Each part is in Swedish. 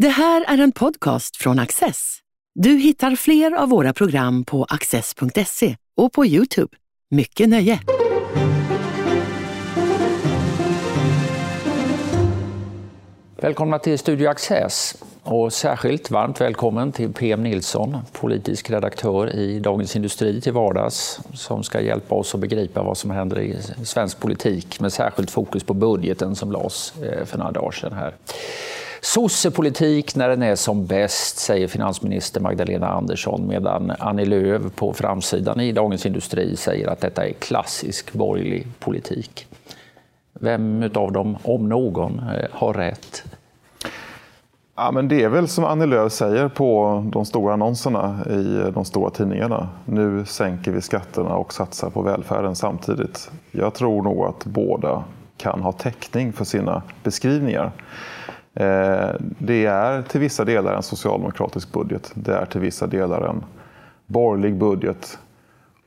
Det här är en podcast från Access. Du hittar fler av våra program på access.se och på Youtube. Mycket nöje! Välkomna till Studio Access och särskilt varmt välkommen till PM Nilsson, politisk redaktör i Dagens Industri till vardags som ska hjälpa oss att begripa vad som händer i svensk politik med särskilt fokus på budgeten som lades eh, för några dagar sedan. Här. Sossepolitik när den är som bäst, säger finansminister Magdalena Andersson medan Annie Lööf på framsidan i Dagens Industri säger att detta är klassisk borgerlig politik. Vem av dem, om någon, eh, har rätt? Ja, men det är väl som Annie Lööf säger på de stora annonserna i de stora tidningarna. Nu sänker vi skatterna och satsar på välfärden samtidigt. Jag tror nog att båda kan ha täckning för sina beskrivningar. Eh, det är till vissa delar en socialdemokratisk budget. Det är till vissa delar en borgerlig budget.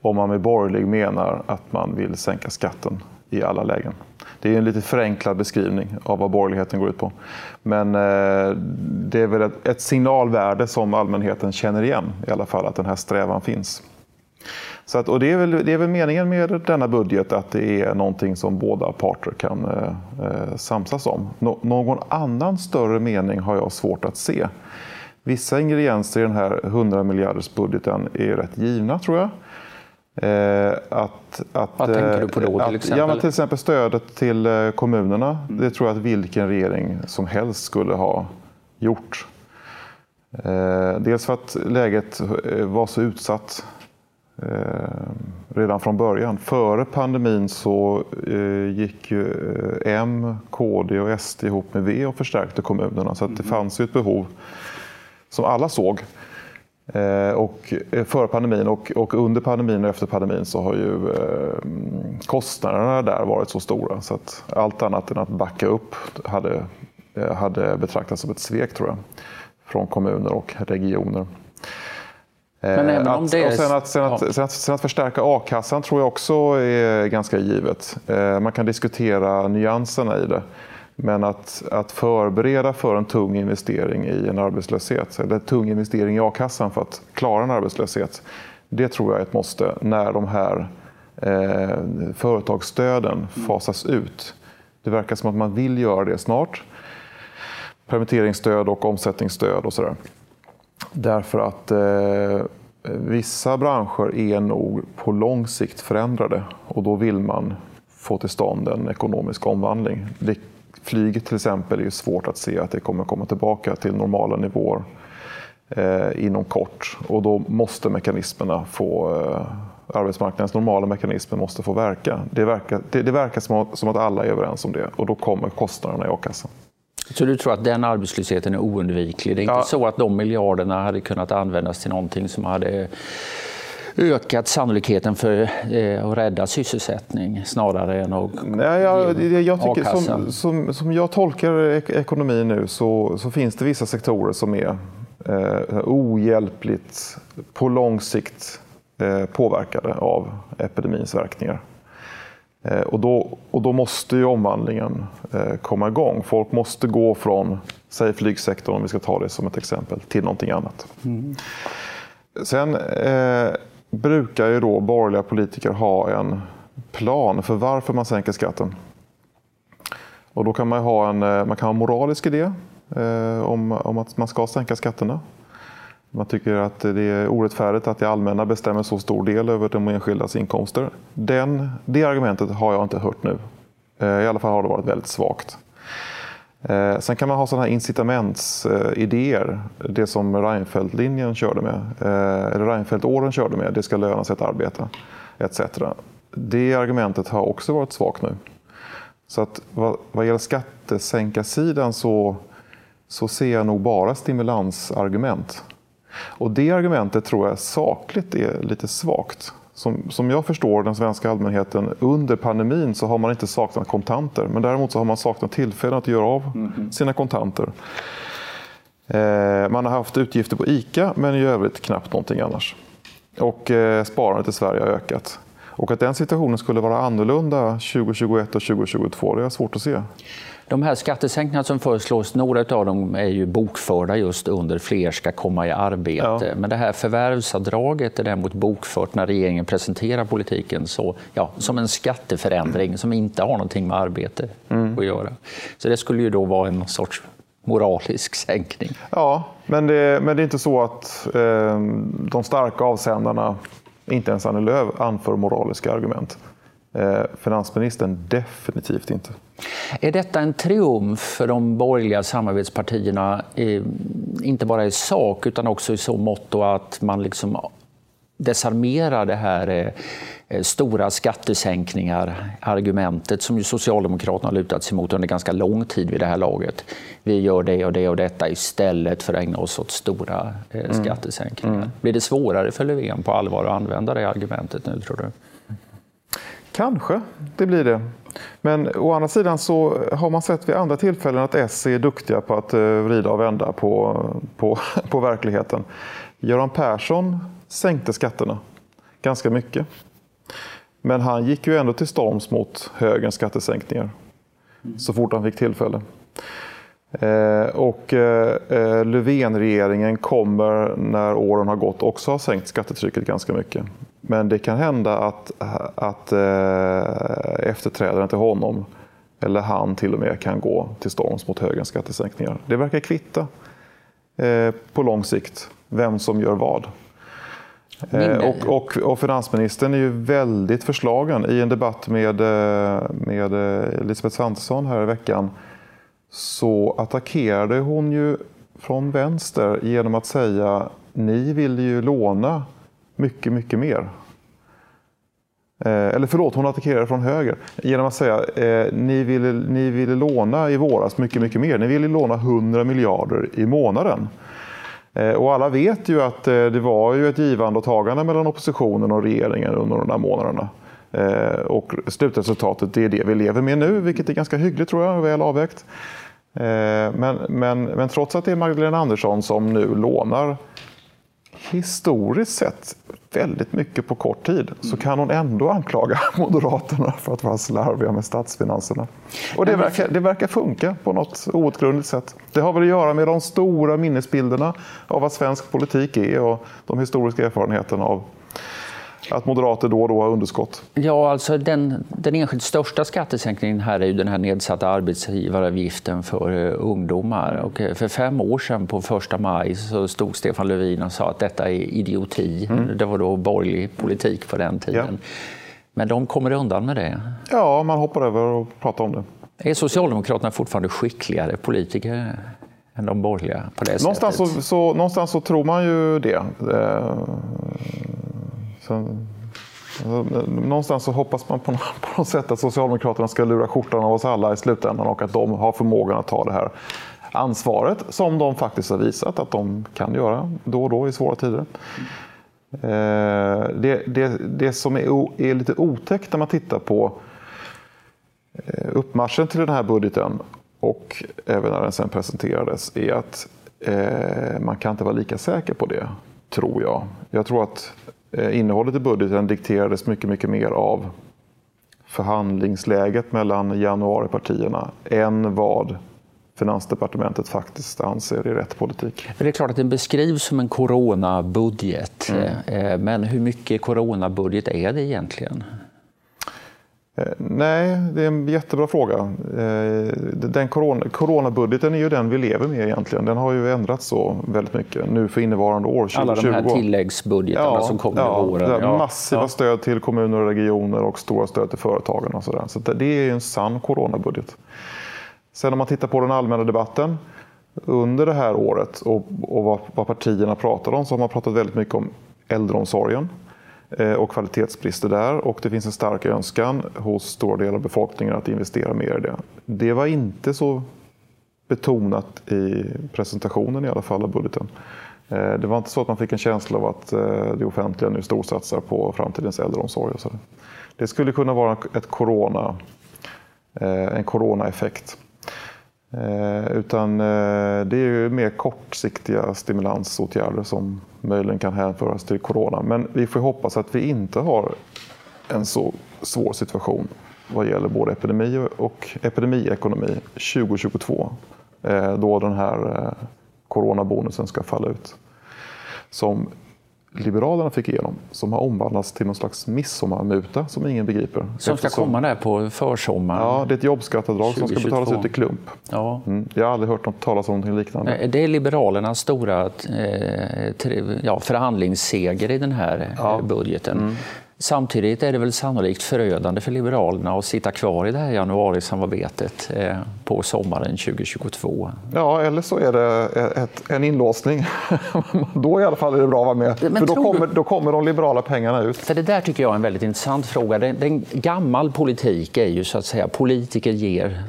Om man med borgerlig menar att man vill sänka skatten i alla lägen. Det är en lite förenklad beskrivning av vad borgerligheten går ut på. Men eh, det är väl ett signalvärde som allmänheten känner igen i alla fall, att den här strävan finns. Så att, och det är, väl, det är väl meningen med denna budget att det är någonting som båda parter kan eh, eh samsas om. Nå någon annan större mening har jag svårt att se. Vissa ingredienser i den här 100 miljarders budgeten är rätt givna tror jag. Eh, att, att, Vad tänker du på då till exempel? ja, men till exempel stödet till eh, kommunerna. Mm. Det tror jag att vilken regering som helst skulle ha gjort. Eh, dels för att läget eh, var så utsatt Eh, redan från början. Före pandemin så eh, gick ju eh, M, KD och SD ihop med V och förstärkte kommunerna. Så att det mm. fanns ju ett behov som alla såg. Och före pandemin och, och, under pandemin och efter pandemin så har ju kostnaderna där varit så stora så att allt annat än att backa upp hade, hade betraktats som ett svek tror jag. Från kommuner och regioner. Men även om det är... och sen, att, sen, att, sen, att, sen att förstärka a-kassan tror jag också är ganska givet. Eh, man kan diskutera nyanserna i det. Men att, att förbereda för en tung investering i en arbetslöshet, eller en tung investering i a-kassan för att klara en arbetslöshet, det tror jag är ett måste när de här eh, företagsstöden fasas ut. Det verkar som att man vill göra det snart. Permitteringsstöd och omsättningsstöd och sådär. Därför att eh, vissa branscher är nog på lång sikt förändrade och då vill man få till stånd en ekonomisk omvandling. Flyget till exempel är svårt att se att det kommer komma tillbaka till normala nivåer eh, inom kort och då måste mekanismerna få eh, arbetsmarknadens normala mekanismer måste få verka. Det verkar, det, det verkar som att, som att alla är överens om det och då kommer kostnaderna i a-kassan. Så du tror att den arbetslösheten är oundviklig? Det är inte ja. så att de miljarderna hade kunnat användas till någonting som hade ökat sannolikheten för eh, att rädda sysselsättning snarare än att Nej, jag, jag tycker, som, som, som, jag tolkar ekonomin nu så, så finns det vissa sektorer som är eh, ohjälpligt på lång sikt eh, påverkade av epidemins verkningar. Eh, och då, och då måste ju omvandlingen eh, komma igång. Folk måste gå från, säg flygsektorn om vi ska ta det som ett exempel, till någonting annat. Mm. Sen eh, brukar ju då borgerliga politiker ha en plan för varför man sänker skatten. Och då kan man ha en, eh, man kan ha en moralisk idé eh, om, om att man ska sänka skatterna. Man tycker att det är orättfärdigt att det allmänna bestämmer så stor del över de enskildas inkomster. Den, det argumentet har jag inte hört nu. Eh, I alla fall har det varit väldigt svagt. Eh, sen kan man ha sådana här incitamentsidéer. Det som Reinfeldt-linjen körde med, eh, eller Reinfeldt-åren körde med. Det ska löna sig att arbeta, etc. Det argumentet har också varit svagt nu. Så att vad, vad gäller skattesänkarsidan så, så ser jag nog bara stimulansargument. Och det argumentet tror jag sakligt är lite svagt. Som, som jag förstår den svenska allmänheten, under pandemin så har man inte saknat kontanter. Men däremot så har man saknat tillfällen att göra av mm. sina kontanter. Eh, man har haft utgifter på ICA, men i övrigt knappt någonting annars. Och eh, sparandet i Sverige har ökat. Och att den situationen skulle vara annorlunda 2021 och 2022, det är svårt att se. De här skattesänkningarna som föreslås, några av dem är ju bokförda just under fler ska komma i arbete. Ja. Men det här förvärvsavdraget är däremot bokfört när regeringen presenterar politiken så, ja, som en skatteförändring som inte har någonting med arbete mm. att göra. Så det skulle ju då vara en sorts moralisk sänkning. Ja, men det, men det är inte så att eh, de starka avsändarna, inte ens Annie Lööf, anför moraliska argument. Eh, finansministern definitivt inte. Är detta en triumf för de borgerliga samarbetspartierna, eh, inte bara i sak utan också i så mått att man liksom desarmerar det här eh, Eh, stora skattesänkningar, argumentet som ju Socialdemokraterna har lutat sig mot under ganska lång tid vid det här laget. Vi gör det och det och detta istället för att ägna oss åt stora eh, mm. skattesänkningar. Mm. Blir det svårare för Löfven på allvar att använda det argumentet nu tror du? Kanske, det blir det. Men å andra sidan så har man sett vid andra tillfällen att S är duktiga på att eh, vrida och vända på, på, på verkligheten. Göran Persson sänkte skatterna ganska mycket. Men han gick ju ändå till storms mot högerns skattesänkningar så fort han fick tillfälle. Eh, och eh, eh, Löfven-regeringen kommer när åren har gått också ha sänkt skattetrycket ganska mycket. Men det kan hända att, att efterträdaren till honom, eller han till och med, kan gå till storms mot högerns skattesänkningar. Det verkar kvitta på lång sikt vem som gör vad. Och, och, och, finansministern är ju väldigt förslagen. I en debatt med, med Elisabeth Svantesson här i veckan så attackerade hon ju från vänster genom att säga ni vill ju låna mycket, mycket mer. Eh, eller förlåt, hon attackerade från höger genom att säga eh, ni ville, ni ville låna i våras mycket, mycket mer. Ni ville låna 100 miljarder i månaden. Eh, och alla vet ju att eh, det var ju ett givande och tagande mellan oppositionen och regeringen under de där månaderna. Eh, och slutresultatet är det vi lever med nu, vilket är ganska hyggligt tror jag, väl avvägt. Men, men, men trots att det är Magdalena Andersson som nu lånar historiskt sett väldigt mycket på kort tid så kan hon ändå anklaga Moderaterna för att vara slarviga med statsfinanserna. Och det verkar, det verkar funka på något outgrundligt sätt. Det har väl att göra med de stora minnesbilderna av vad svensk politik är och de historiska erfarenheterna av att moderater då och då har underskott? Ja, alltså den, den enskilt största skattesänkningen här är ju den här nedsatta arbetsgivaravgiften för uh, ungdomar. Och uh, för fem år sedan på första maj så stod Stefan Löfven och sa att detta är idioti. Mm. Det var då borgerlig politik på den tiden. Ja. Men de kommer undan med det. Ja, man hoppar över och pratar om det. Är Socialdemokraterna fortfarande skickligare politiker än de borgerliga på det någonstans sättet? Så, så, någonstans så tror man ju det. Eh, så, alltså, någonstans så hoppas man på något, på något sätt att Socialdemokraterna ska lura skjortan av oss alla i slutändan och att de har förmågan att ta det här ansvaret som de faktiskt har visat att de kan göra då och då i svåra tider. Eh, det, det, det som är, är lite otäckt när man tittar på eh, uppmarschen till den här budgeten och även när den sen presenterades är att eh, man kan inte vara lika säker på det, tror jag. Jag tror att innehållet i budgeten dikterades mycket, mycket mer av förhandlingsläget mellan januaripartierna än vad Finansdepartementet faktiskt anser är rätt politik. Det är klart att den beskrivs som en coronabudget. Mm. Eh, men hur mycket coronabudget är det egentligen? Eh, nej, det är en jättebra fråga. Eh, den corona, coronabudgeten är ju den vi lever med egentligen. Den har ju ändrats så väldigt mycket nu för innevarande år, 2020. Alla de här tilläggsbudgetarna ja, som kommer ja, i våren. Ja, massiva stöd till kommuner och regioner och stora stöd till företagen och sådär. Så det är ju en sann coronabudget. Sen om man tittar på den allmänna debatten under det här året och, och vad, vad partierna pratar om så har man pratat väldigt mycket om äldreomsorgen. Eh, och kvalitetsbrister där och det finns en stark önskan hos stora delar av befolkningen att investera mer i det. Det var inte så betonat i presentationen i alla fall av budgeten. Eh, det var inte så att man fick en känsla av att eh, det offentliga nu storsatsar på framtidens äldreomsorg. Och så. Det skulle kunna vara ett corona, en coronaeffekt. Eh, utan eh, det är ju mer kortsiktiga stimulansåtgärder som möjligen kan hänföras till corona. Men vi får hoppas att vi inte har en så svår situation vad gäller både epidemi och epidemiekonomi 2022 eh, då den här eh, coronabonusen ska falla ut. Som Liberalerna fick igenom, som har omvandlats till någon slags midsommarmuta som ingen begriper. Som ska komma där på försommaren? Ja, det är ett jobbskatteavdrag som ska betalas ut i klump. Ja. Mm. Jag har aldrig hört något talas om något liknande. Det är Liberalernas stora eh, ja, förhandlingsseger i den här ja. budgeten. Mm. Samtidigt är det väl sannolikt förödande för Liberalerna att sitta kvar i det här januarisamarbetet eh, på sommaren 2022. Ja, eller så är det ett, en inlåsning. då i alla fall är det bra att vara med, Men för då kommer, då kommer de liberala pengarna ut. För det där tycker jag är en väldigt intressant fråga. Den, den gammal politik är ju så att säga politiker ger,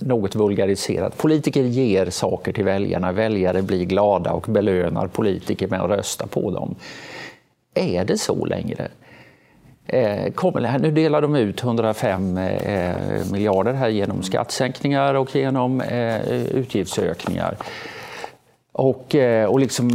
något vulgariserat, politiker ger saker till väljarna, väljare blir glada och belönar politiker med att rösta på dem. Är det så längre? Eh, kommer, nu delar de ut 105 eh, miljarder här genom skattesänkningar och genom eh, utgiftsökningar. Och, och liksom,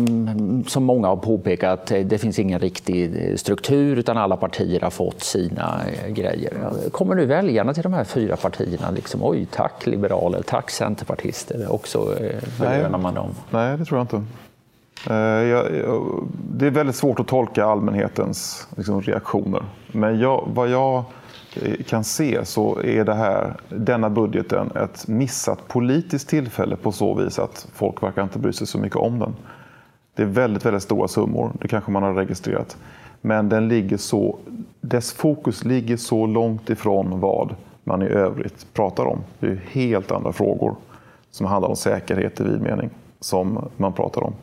som många har påpekat, det finns ingen riktig struktur utan alla partier har fått sina grejer. Kommer nu väljarna till de här fyra partierna liksom, oj tack liberaler, tack centerpartister och så belönar man dem? Nej, det tror jag inte. Eh, det är väldigt svårt att tolka allmänhetens liksom, reaktioner. Men jag, vad jag eh, kan se så är det här, denna budgeten ett missat politiskt tillfälle på så vis att folk verkar inte bry sig så mycket om den. Det är väldigt, väldigt stora summor, det kanske man har registrerat. Men den ligger så, dess fokus ligger så långt ifrån vad man i övrigt pratar om. Det är helt andra frågor som handlar om säkerhet i vid mening som man pratar om.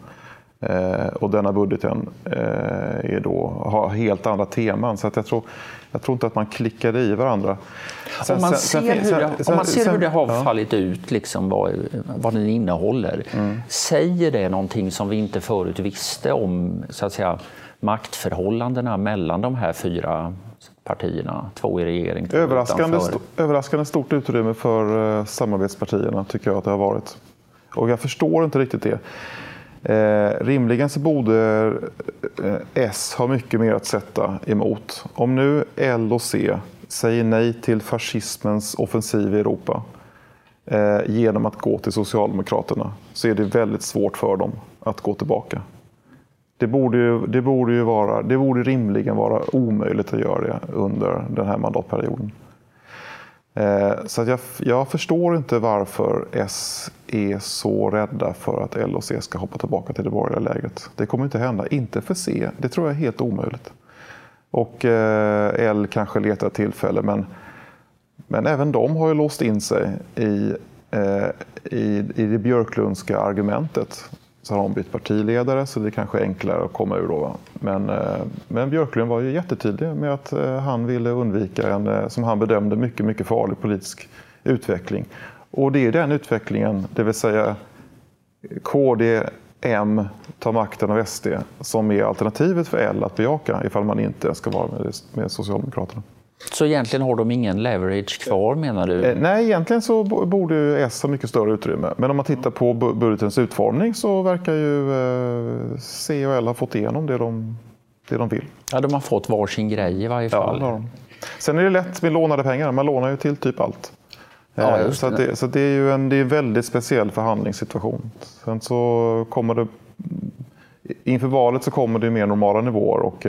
Eh, och denna budgeten eh, är då, har helt andra teman. Så att jag, tror, jag tror inte att man klickar i varandra. Sen, om man ser, sen, hur, det, sen, om man ser hur det har ja. fallit ut, liksom vad, vad den innehåller. Mm. Säger det någonting som vi inte förut visste om så att säga, maktförhållandena mellan de här fyra partierna, två i regering, två överraskande, st överraskande stort utrymme för uh, samarbetspartierna tycker jag att det har varit. Och jag förstår inte riktigt det. Eh, rimligen så borde eh, S ha mycket mer att sätta emot. Om nu L och C säger nej till fascismens offensiv i Europa eh, genom att gå till Socialdemokraterna så är det väldigt svårt för dem att gå tillbaka. Det borde, ju, det borde, ju vara, det borde rimligen vara omöjligt att göra det under den här mandatperioden. Eh, så jag, jag, förstår inte varför S är så rädda för att L och C ska hoppa tillbaka till det borgerliga lägret. Det kommer inte hända. Inte för C. Det tror jag är helt omöjligt. Och eh, L kanske letar tillfälle men, men även de har ju låst in sig i, eh, i, i det Björklundska argumentet så har hon bytt partiledare så det är kanske enklare att komma ur då. Men, eh, men Björklund var ju jättetydlig med att eh, han ville undvika en, eh, som han bedömde, mycket, mycket farlig politisk utveckling. Och det är den utvecklingen, det vill säga KD, M tar makten av SD, som är alternativet för L att bejaka ifall man inte ska vara med, med Socialdemokraterna. Så egentligen har de ingen leverage kvar menar du? Eh, nej, egentligen så borde S ha mycket större utrymme. Men om man tittar på budgetens utformning så verkar ju eh, C och L ha fått igenom det de, det de vill. Ja, de har fått varsin grej i varje fall. Ja, Sen är det lätt med lånade pengar. Man lånar ju till typ allt. Ja, eh, så, det, så det är ju en, det är en väldigt speciell förhandlingssituation. Sen så kommer det inför valet så kommer det mer normala nivåer. Och,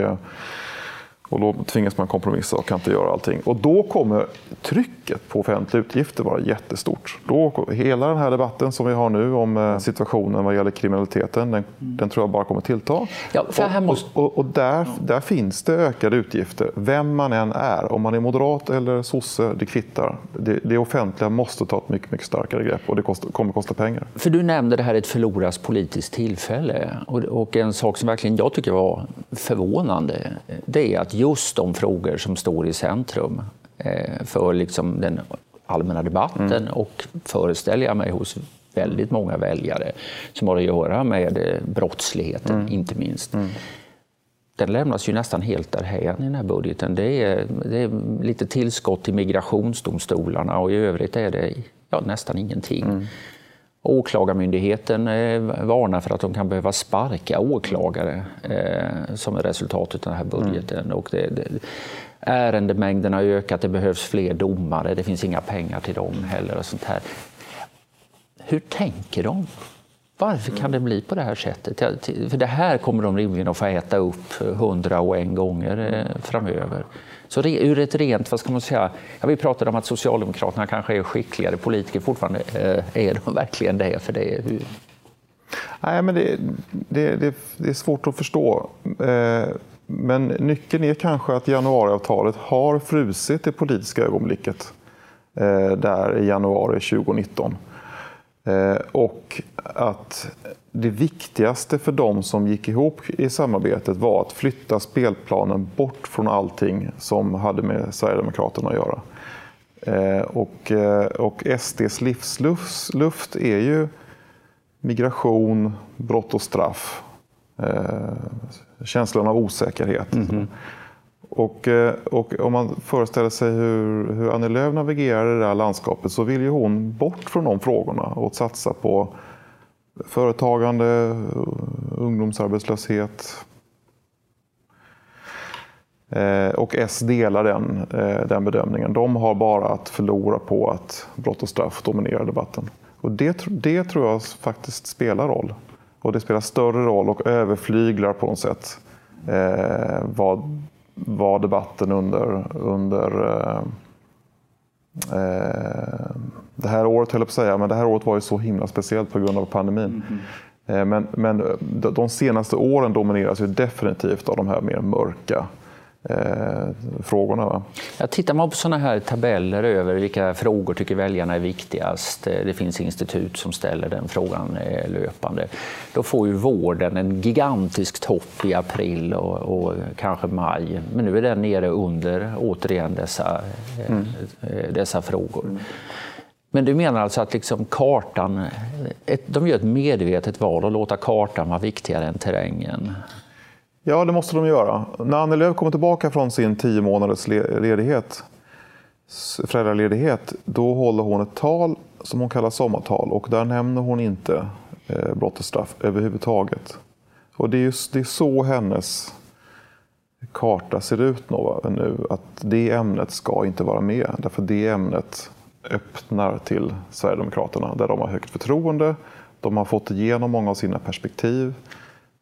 och då tvingas man kompromissa och kan inte göra allting. Och då kommer trycket på offentliga utgifter vara jättestort. Då, hela den här debatten som vi har nu om eh, situationen vad gäller kriminaliteten, den, den tror jag bara kommer tillta. Ja, och, måste... och, och, där, där finns det ökade utgifter, vem man än är. Om man är moderat eller sosse, det kvittar. Det, det offentliga måste ta ett mycket, mycket starkare grepp och det kost, kommer kosta pengar. För du nämnde det här ett förlorat politiskt tillfälle. Och, och en sak som verkligen jag tycker var förvånande, det är att just de frågor som står i centrum eh, för liksom den allmänna debatten mm. och föreställer jag mig hos väldigt många väljare som har att göra med eh, brottsligheten, mm. inte minst. Mm. Den lämnas ju nästan helt därhän i den här budgeten. Det är, det är lite tillskott till migrationsdomstolarna och i övrigt är det ja, nästan ingenting. Åklagarmyndigheten eh, varnar för att de kan behöva sparka åklagare eh, som ett resultat av den här budgeten. Mm. Och det, det, ärendemängden har ökat, det behövs fler domare, det finns inga pengar till dem heller. och sånt här. Hur tänker de? Varför kan det bli på det här sättet? För det här kommer de rimligen att få äta upp hundra och en gånger eh, framöver. Så ur ett rent, vad ska man säga, ja, vi pratade om att Socialdemokraterna kanske är skickligare politiker fortfarande. Eh, är de verkligen det? För det hur... Nej, men det, det, det, det, är svårt att förstå. Eh, men nyckeln är kanske att januariavtalet har frusit det politiska ögonblicket eh, där i januari 2019. Eh, och att det viktigaste för dem som gick ihop i samarbetet var att flytta spelplanen bort från allting som hade med Sverigedemokraterna att göra. Eh, och, eh, och SDs livsluft är ju migration, brott och straff, känslan av osäkerhet. Mm -hmm. Och, eh, och, om man föreställer sig hur, hur Annie Lööf navigerar i det här landskapet så vill ju hon bort från de frågorna och satsa på företagande, ungdomsarbetslöshet. Eh, och S delar den, eh, den bedömningen. De har bara att förlora på att brott och straff dominerar debatten. Och det, det tror jag faktiskt spelar roll. Och det spelar större roll och överflyglar på något sätt eh, vad var debatten under, under eh, eh, det här året, höll jag på att säga, men det här året var ju så himla speciellt på grund av pandemin. Mm -hmm. men, men de senaste åren domineras ju definitivt av de här mer mörka eh, frågorna. Va? Ja, tittar man på sådana här tabeller över vilka frågor tycker väljarna är viktigast, eh, det finns institut som ställer den frågan eh, löpande, då får ju vården en gigantisk topp i april och, och kanske maj. Men nu är den nere under, återigen, dessa, eh, mm. dessa frågor. Mm. Men du menar alltså att liksom kartan, ett, de gör ett medvetet val att låta kartan vara viktigare än terrängen? Ja, det måste de göra. När Annie Lööf kommer tillbaka från sin tio månaders ledighet, föräldraledighet, då håller hon ett tal som hon kallar sommartal och där nämner hon inte eh, brott och straff överhuvudtaget. Och det är, just, det är så hennes karta ser ut nu, att det ämnet ska inte vara med. Därför det ämnet öppnar till Sverigedemokraterna där de har högt förtroende, de har fått igenom många av sina perspektiv.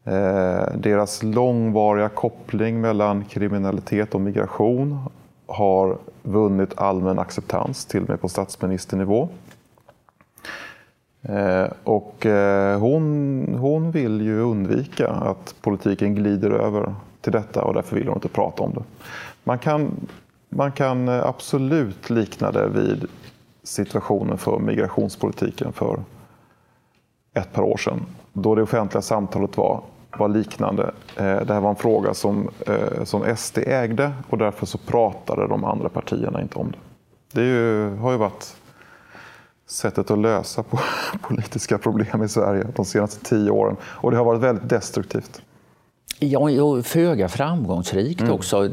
Eh, deras långvariga koppling mellan kriminalitet och migration har vunnit allmän acceptans, till och med på statsministernivå. Eh, och eh, hon, hon vill ju undvika att politiken glider över till detta och därför vill hon inte prata om det. Man kan, man kan absolut likna det vid situationen för migrationspolitiken för ett par år sedan. Då det offentliga samtalet var var liknande. Eh, det här var en fråga som, eh, som SD ägde och därför så pratade de andra partierna inte om det. Det ju, har ju varit sättet att lösa på politiska problem i Sverige de senaste tio åren och det har varit väldigt destruktivt. Ja, och föga framgångsrikt mm. också,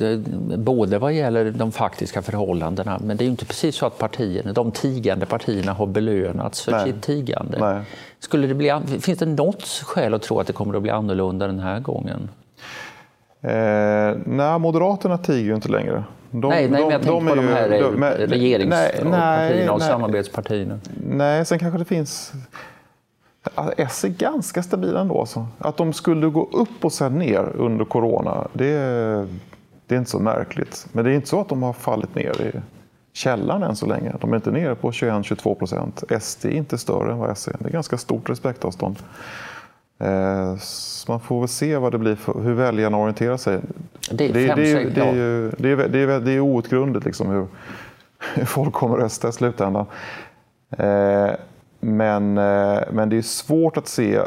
både vad gäller de faktiska förhållandena, men det är ju inte precis så att partierna, de tigande partierna har belönats för Nej. sitt tigande. Nej. Skulle det bli, finns det något skäl att tro att det kommer att bli annorlunda den här gången? Eh, nej, Moderaterna tiger ju inte längre. De, nej, nej, men jag tänker på de här regeringspartierna och samarbetspartierna. Nej, sen kanske det finns S är ganska stabila ändå. Alltså. Att de skulle gå upp och sen ner under corona, det, det är inte så märkligt. Men det är inte så att de har fallit ner i källaren än så länge. De är inte nere på 21-22 procent. SD är inte större än vad S är. Det är ganska stort respektavstånd. Eh, så man får väl se vad det blir för, hur väljarna orienterar sig. Är, det är outgrundligt liksom hur, hur folk kommer rösta i slutändan. Eh, men, eh, men det är svårt att se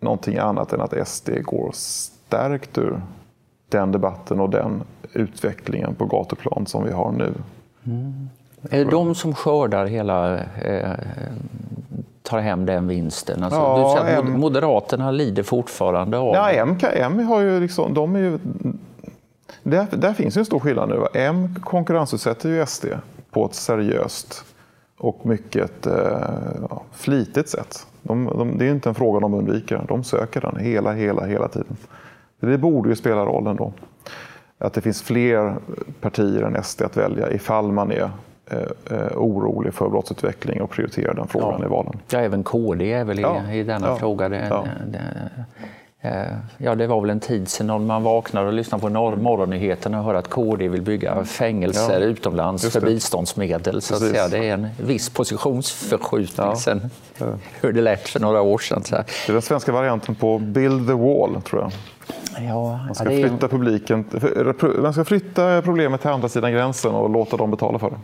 någonting annat än att SD går stärkt ur den debatten och den utvecklingen på gatuplan som vi har nu. Mm. Är det de som skördar hela, eh, tar hem den vinsten? Alltså, ja, du säger att M... Moderaterna lider fortfarande av... Ja, M, M har ju liksom, de är ju, där, där finns ju en stor skillnad nu. M konkurrensutsätter ju SD på ett seriöst och mycket eh, flitigt sätt. De, de, det är inte en fråga de undviker, de söker den hela, hela, hela tiden. Det borde ju spela roll ändå. att det finns fler partier än SD att välja ifall man är eh, eh, orolig för brottsutveckling och prioriterar den frågan ja. i valen. Ja, även KD är väl i, ja. i denna ja. fråga. Det, ja. det, ja, det var väl en tid sedan man vaknade och lyssnade på morgonnyheterna och hörde att KD vill bygga fängelser ja. utomlands för biståndsmedel. Så att säga. Det är en viss positionsförskjutning ja. sen hur det lät för några år sedan. Så Det är den svenska varianten på Build the wall, tror jag. Ja, man, ska flytta publiken, man ska flytta problemet till andra sidan gränsen och låta dem betala för det.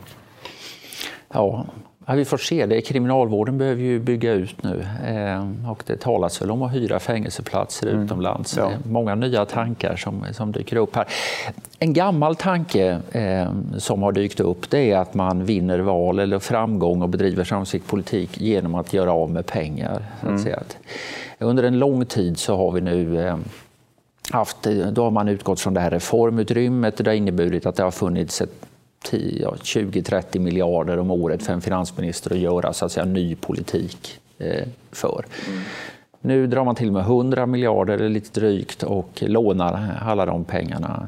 Ja, Ja, vi får se. Det. Kriminalvården behöver ju bygga ut nu eh, och det talas väl om att hyra fängelseplatser mm. utomlands. Ja. Många nya tankar som, som dyker upp här. En gammal tanke eh, som har dykt upp det är att man vinner val eller framgång och bedriver framgångsrik politik genom att göra av med pengar. Mm. Under en lång tid så har vi nu eh, haft, då har man utgått från det här reformutrymmet. Det har inneburit att det har funnits ett 20-30 miljarder om året för en finansminister att göra så att säga, ny politik eh, för. Mm. Nu drar man till med 100 miljarder, eller lite drygt, och lånar alla de pengarna.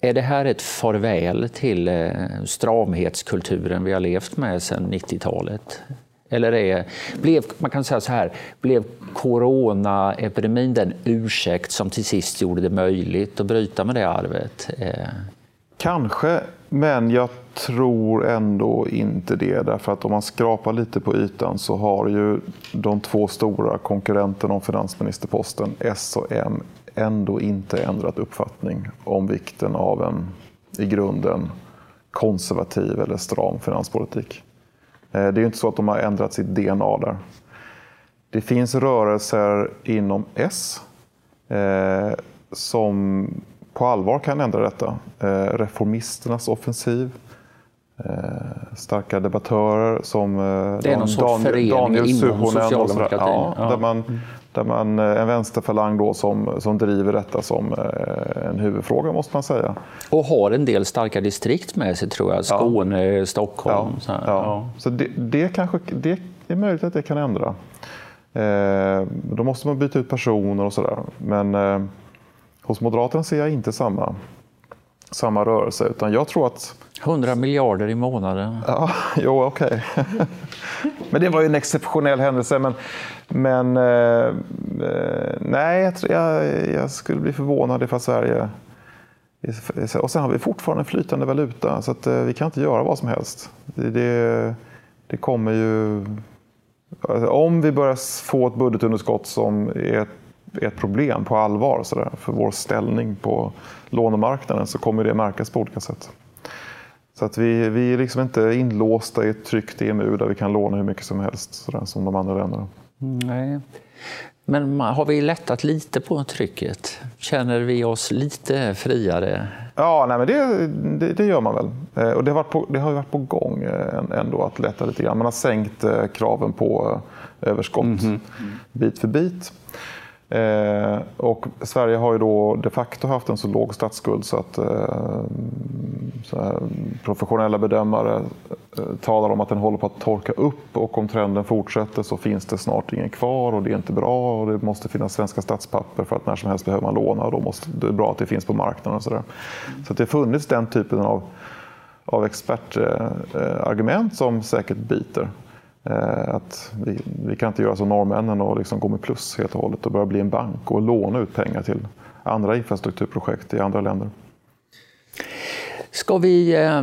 Är det här ett farväl till eh, stramhetskulturen vi har levt med sedan 90-talet? Eller är, blev, man kan säga så här, blev coronaepidemin den ursäkt som till sist gjorde det möjligt att bryta med det arvet? Eh, Kanske, men jag tror ändå inte det. Därför att om man skrapar lite på ytan så har ju de två stora konkurrenterna om finansministerposten, S och M, ändå inte ändrat uppfattning om vikten av en i grunden konservativ eller stram finanspolitik. Eh, det är ju inte så att de har ändrat sitt DNA där. Det finns rörelser inom S eh, som på allvar kan ändra detta. Eh, reformisternas offensiv, eh, starka debattörer som eh, det är någon sorts Daniel, Daniel Suhonen. Och sådär. Ja, ja. Där man, där man, en vänsterfalang då som, som driver detta som en huvudfråga måste man säga. Och har en del starka distrikt med sig tror jag. Skåne, ja. Stockholm. Så, så det, det, kanske, det är möjligt att det kan ändra. Eh, då måste man byta ut personer och sådär. Men eh, Hos Moderaterna ser jag inte samma, samma rörelse, utan jag tror att... 100 miljarder i månaden. Ja, jo, okej. Okay. men det var ju en exceptionell händelse. Men, men eh, nej, jag, jag, skulle bli förvånad ifall Sverige... Och sen har vi fortfarande flytande valuta, så att, eh, vi kan inte göra vad som helst. Det, det, det kommer ju... Alltså, om vi börjar få ett budgetunderskott som är ett problem på allvar så där, för vår ställning på lånemarknaden så kommer det märkas på olika sätt. Så att vi, vi är liksom inte inlåsta i ett tryggt EMU där vi kan låna hur mycket som helst så där, som de andra länderna. Nej. Men har vi lättat lite på trycket? Känner vi oss lite friare? Ja, nej, men det, det, det gör man väl. Eh, och det, har varit på, det har varit på gång eh, ändå att lätta lite grann. Man har sänkt eh, kraven på överskott mm -hmm. bit för bit. Eh, och Sverige har ju då de facto haft en så låg statsskuld så att eh, så professionella bedömare eh, talar om att den håller på att torka upp och om trenden fortsätter så finns det snart ingen kvar och det är inte bra och det måste finnas svenska statspapper för att när som helst behöver man låna och då måste det är bra att det finns på marknaden. Och så där. så det har funnits den typen av, av expertargument som säkert biter. Eh, att vi, vi, kan inte göra som norrmännen och liksom gå med plus helt och hållet och börja bli en bank och låna ut pengar till andra infrastrukturprojekt i andra länder. Ska vi eh,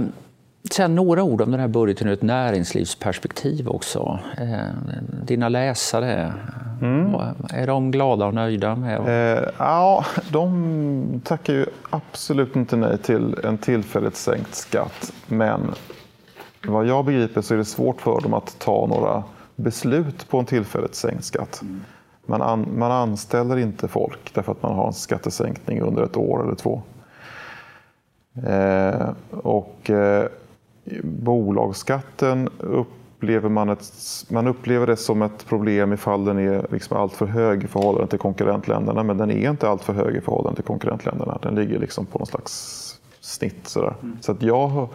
säga några ord om den här budgeten ur ett näringslivsperspektiv också? Eh, dina läsare, mm. är de glada och nöjda? med? Eh, ja, de tackar ju absolut inte nej till en tillfälligt sänkt skatt. Men vad jag begriper så är det svårt för dem att ta några beslut på en tillfälligt sänkt skatt. Man, an, man anställer inte folk därför att man har en skattesänkning under ett år eller två. Eh, och eh, bolagsskatten upplever man, ett, man upplever det som ett problem ifall den är liksom alltför hög i förhållande till konkurrentländerna. Men den är inte alltför hög i förhållande till konkurrentländerna. Den ligger liksom på någon slags snitt. Sådär. Mm. Så att jag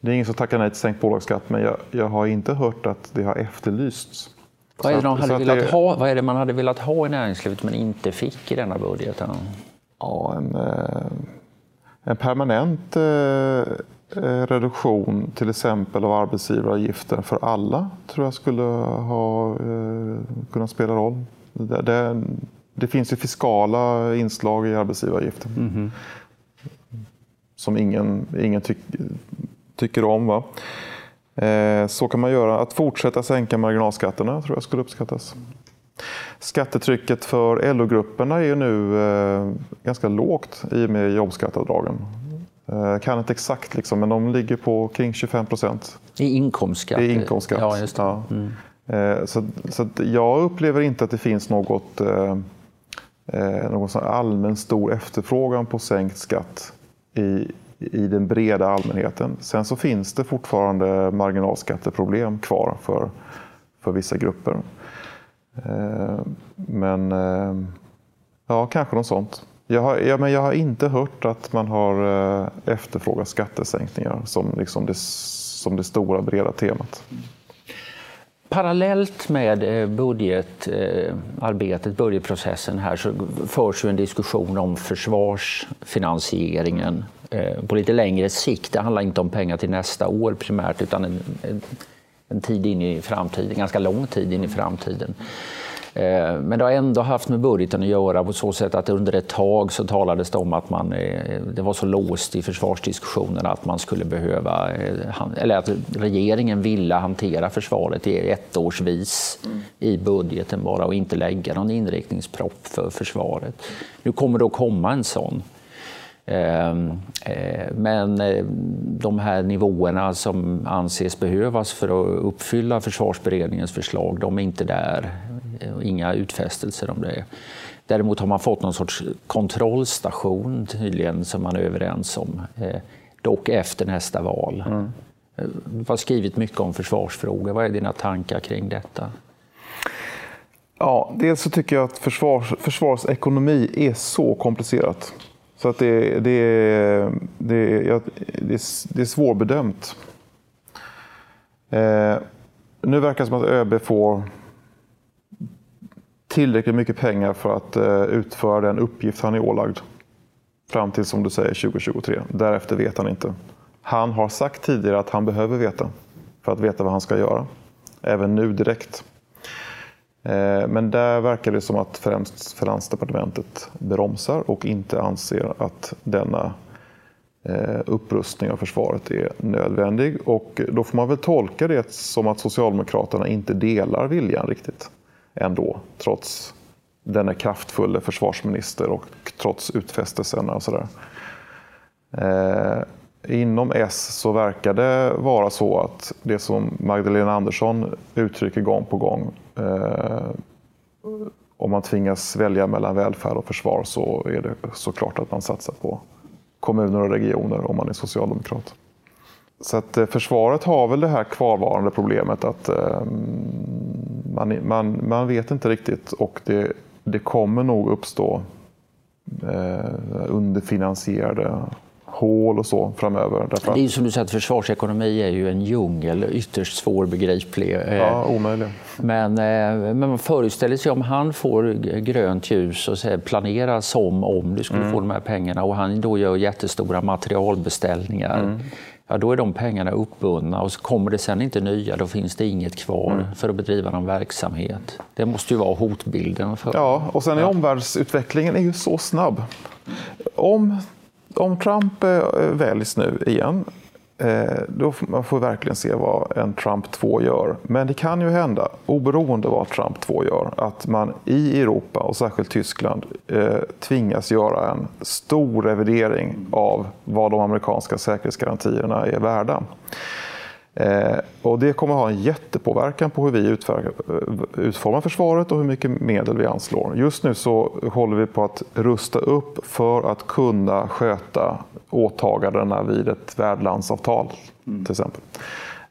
det är ingen som tackar nej till sänkt bolagsskatt, men jag, jag har inte hört att det har efterlysts. Vad är, det de hade velat det... ha, vad är det man hade velat ha i näringslivet men inte fick i denna budgeten? Ja, en, eh, en permanent eh, reduktion till exempel av arbetsgivaravgiften för alla tror jag skulle ha kunnat spela roll. Det, det, det finns ju fiskala inslag i arbetsgivaravgiften. Mm. Som ingen, ingen tyck, tycker om. Va? Eh, så kan man göra. Att fortsätta sänka marginalskatterna tror jag skulle uppskattas. Skattetrycket för LO-grupperna är ju nu eh, ganska lågt i och med jobbskatteavdragen. Jag eh, kan inte exakt, liksom, men de ligger på kring 25 procent. I inkomstskatt? I inkomstskatt. Ja, just. Ja. Mm. Så, så jag upplever inte att det finns något, någon allmän stor efterfrågan på sänkt skatt i, i den breda allmänheten. Sen så finns det fortfarande marginalskatteproblem kvar för, för vissa grupper. Eh, men eh, ja, kanske något sånt. Jag har, ja, men jag har inte hört att man har eh, efterfrågat skattesänkningar som, liksom det, som det stora breda temat. Parallellt med budgetarbetet, budgetprocessen här så förs ju en diskussion om försvarsfinansieringen på lite längre sikt. Det handlar inte om pengar till nästa år primärt utan en, en, en tid in i framtiden, ganska lång tid in i framtiden. Eh, men det har ändå haft med budgeten att göra på så sätt att under ett tag så talades det om att man, eh, det var så låst i försvarsdiskussionerna att man skulle behöva, eller att regeringen ville hantera försvaret ettårsvis i budgeten bara och inte lägga någon inriktningspropp för försvaret. Nu kommer det att komma en sån. Ehm, eh, men eh, de här nivåerna som anses behövas för att uppfylla försvarsberedningens förslag, de är inte där. Eh, inga utfästelser om det. Däremot har man fått någon sorts kontrollstation tydligen som man är överens om. Dock efter nästa val. Mm. Du har skrivit mycket om försvarsfrågor. Vad är dina tankar kring detta? Ja, dels så tycker jag att försvars, försvarsekonomi är så komplicerat. Så att det, det, det, det, det är svårbedömt. Eh, nu verkar det som att ÖB får tillräckligt mycket pengar för att eh, utföra den uppgift han är ålagd. Fram till som du säger 2023. Därefter vet han inte. Han har sagt tidigare att han behöver veta för att veta vad han ska göra. Även nu direkt. Eh, men där verkar det som att främst Finansdepartementet bromsar och inte anser att denna eh, upprustning av försvaret är nödvändig. Och då får man väl tolka det som att Socialdemokraterna inte delar viljan riktigt ändå, trots denna kraftfulla försvarsminister och trots utfästelserna och sådär. Eh, inom S så verkar det vara så att det som Magdalena Andersson uttrycker gång på gång Eh, om man tvingas välja mellan välfärd och försvar så är det såklart att man satsar på kommuner och regioner om man är socialdemokrat. Så att eh, försvaret har väl det här kvarvarande problemet att eh, man, man, man vet inte riktigt och det, det kommer nog uppstå eh, underfinansierade hål och så framöver. Därför... Det är som du säger, att försvarsekonomi är ju en djungel, ytterst svårbegriplig. Ja, omöjlig. Men, eh, men man föreställer sig om han får grönt ljus och så planera som om du skulle mm. få de här pengarna och han då gör jättestora materialbeställningar. Mm. Ja, då är de pengarna uppbundna och så kommer det sen inte nya, då finns det inget kvar mm. för att bedriva någon verksamhet. Det måste ju vara hotbilden. För... Ja, och sen är ja. omvärldsutvecklingen är ju så snabb. Om om Trump eh, väljs nu igen, eh, då får man får verkligen se vad en Trump 2 gör. Men det kan ju hända, oberoende vad Trump 2 gör, att man i Europa och särskilt Tyskland eh, tvingas göra en stor revidering av vad de amerikanska säkerhetsgarantierna är värda. Eh, och det kommer ha en jättepåverkan på hur vi eh, utformar försvaret och hur mycket medel vi anslår. Just nu så håller vi på att rusta upp för att kunna sköta åtagandena vid ett värdlandsavtal mm. till exempel.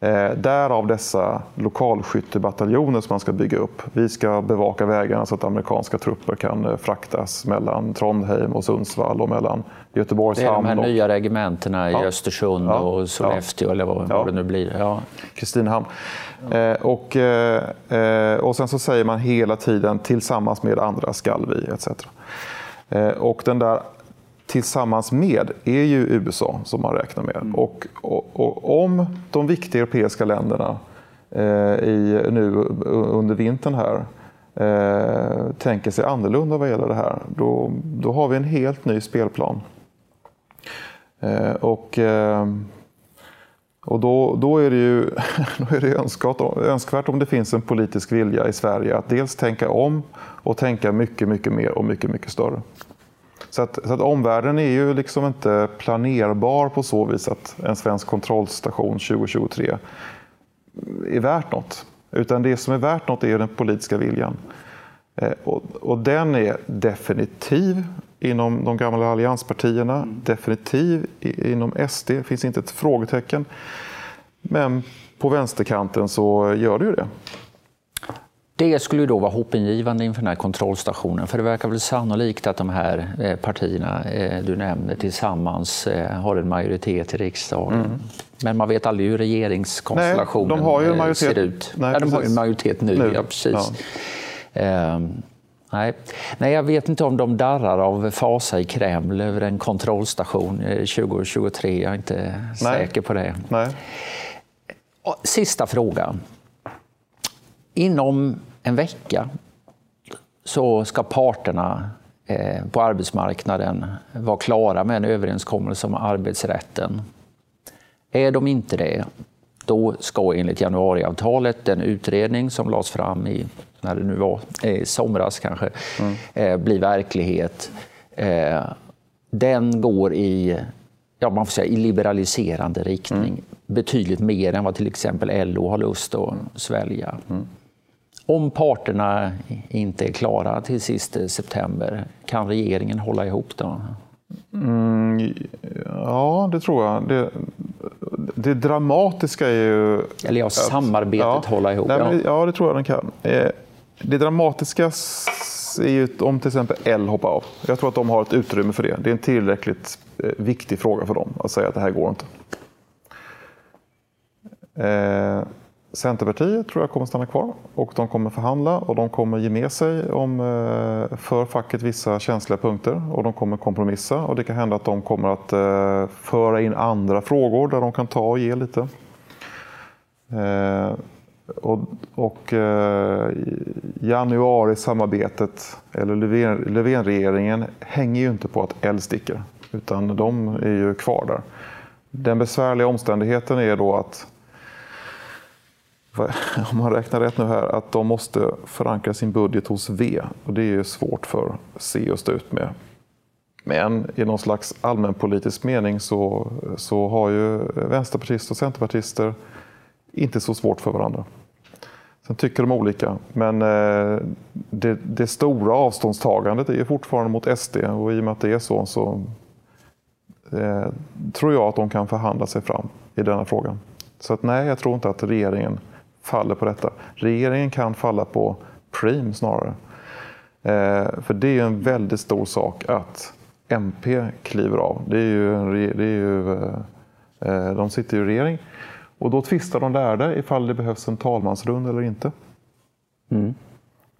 Eh, därav dessa lokalskyttebataljoner som man ska bygga upp. Vi ska bevaka vägarna så att amerikanska trupper kan eh, fraktas mellan Trondheim och Sundsvall och mellan Göteborgs hamn. Det är de här och... nya regementena i ja. Östersund ja. och Sollefteå ja. eller vad, vad det nu blir. Kristinehamn. Eh, och, eh, eh, och sen så säger man hela tiden tillsammans med andra skall vi etc. Och den där tillsammans med är ju USA som man räknar med. Mm. Och, och, och, om de viktiga europeiska länderna eh, i, nu under vintern här eh, tänker sig annorlunda vad gäller det här, då, då har vi en helt ny spelplan. Eh, och eh, och då, då, är det ju då är det önskvärt, önskvärt om det finns en politisk vilja i Sverige att dels tänka om och tänka mycket, mycket mer och mycket, mycket större. Så att, så att omvärlden är ju liksom inte planerbar på så vis att en svensk kontrollstation 2023 är värt något. Utan det som är värt något är den politiska viljan. Eh, och, och den är definitiv inom de gamla allianspartierna, mm. definitiv inom SD, finns inte ett frågetecken. Men på vänsterkanten så gör det ju det. Det skulle ju då vara hoppingivande inför den här kontrollstationen, för det verkar väl sannolikt att de här eh, partierna eh, du nämner tillsammans eh, har en majoritet i riksdagen. Mm. Men man vet aldrig hur regeringskonstellationen Nej, de har ju en majoritet. ser ut. Nej, ja, de har ju en majoritet nu, nu. Ja, precis. Ja. Ehm, nej. Nej, jag vet inte om de darrar av fasa i Kreml över en kontrollstation 2023. Jag är inte Nej. säker på det. Nej. Sista frågan. Inom en vecka så ska parterna eh, på arbetsmarknaden vara klara med en överenskommelse om arbetsrätten. Är de inte det, då ska enligt januariavtalet den utredning som lades fram i, när det nu var, i somras kanske, mm. Eh, bli verklighet. Eh, den går i, ja, man får säga, i liberaliserande riktning. Mm. Betydligt mer än vad till exempel LO har lust att svälja. Mm. Om parterna inte är klara till sist september, kan regeringen hålla ihop då? Mm, ja, det tror jag. Det, det dramatiska är ju... Eller ja, samarbetet ja, hålla ihop. Nej, men, ja, det tror jag den kan. Eh, det dramatiska är ju om till exempel L hoppar av. Jag tror att de har ett utrymme för det. Det är en tillräckligt eh, viktig fråga för dem att säga att det här går inte. Centerpartiet tror jag kommer stanna kvar och de kommer förhandla och de kommer ge med sig om eh, för facket vissa känsliga punkter och de kommer kompromissa och det kan hända att de kommer att eh, föra in andra frågor där de kan ta och ge lite. Eh, och, och eh, januari-samarbetet, eller Löfvenregeringen hänger ju inte på att L sticker utan de är ju kvar där. Den besvärliga omständigheten är då att om man räknar rätt nu här, att de måste förankra sin budget hos V. Och det är ju svårt för C att stå ut med. Men i någon slags allmänpolitisk mening så, så har ju vänsterpartister och centerpartister inte så svårt för varandra. Sen tycker de olika, men eh, det, det stora avståndstagandet är ju fortfarande mot SD och i och med att det är så så eh, tror jag att de kan förhandla sig fram i denna frågan. Så att nej, jag tror inte att regeringen faller på detta. Regeringen kan falla på Preem snarare. Eh, för det är en väldigt stor sak att MP kliver av. Det är ju, det är ju, eh, eh, de sitter ju i regering. Och då tvistar de lärde ifall det behövs en talmansrund eller inte. Mm.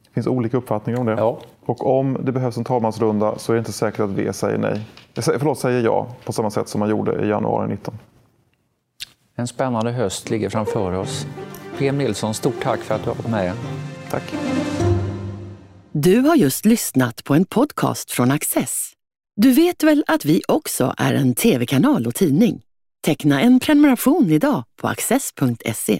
Det finns olika uppfattningar om det. Ja. Och om det behövs en talmansrunda så är det inte säkert att V säger nej. Förlåt, säger ja på samma sätt som man gjorde i januari 19. En spännande höst ligger framför oss. PM Nilsson, stort tack för att du har varit med. Tack. Du har just lyssnat på en podcast från Access. Du vet väl att vi också är en tv-kanal och tidning? Teckna en prenumeration idag på access.se.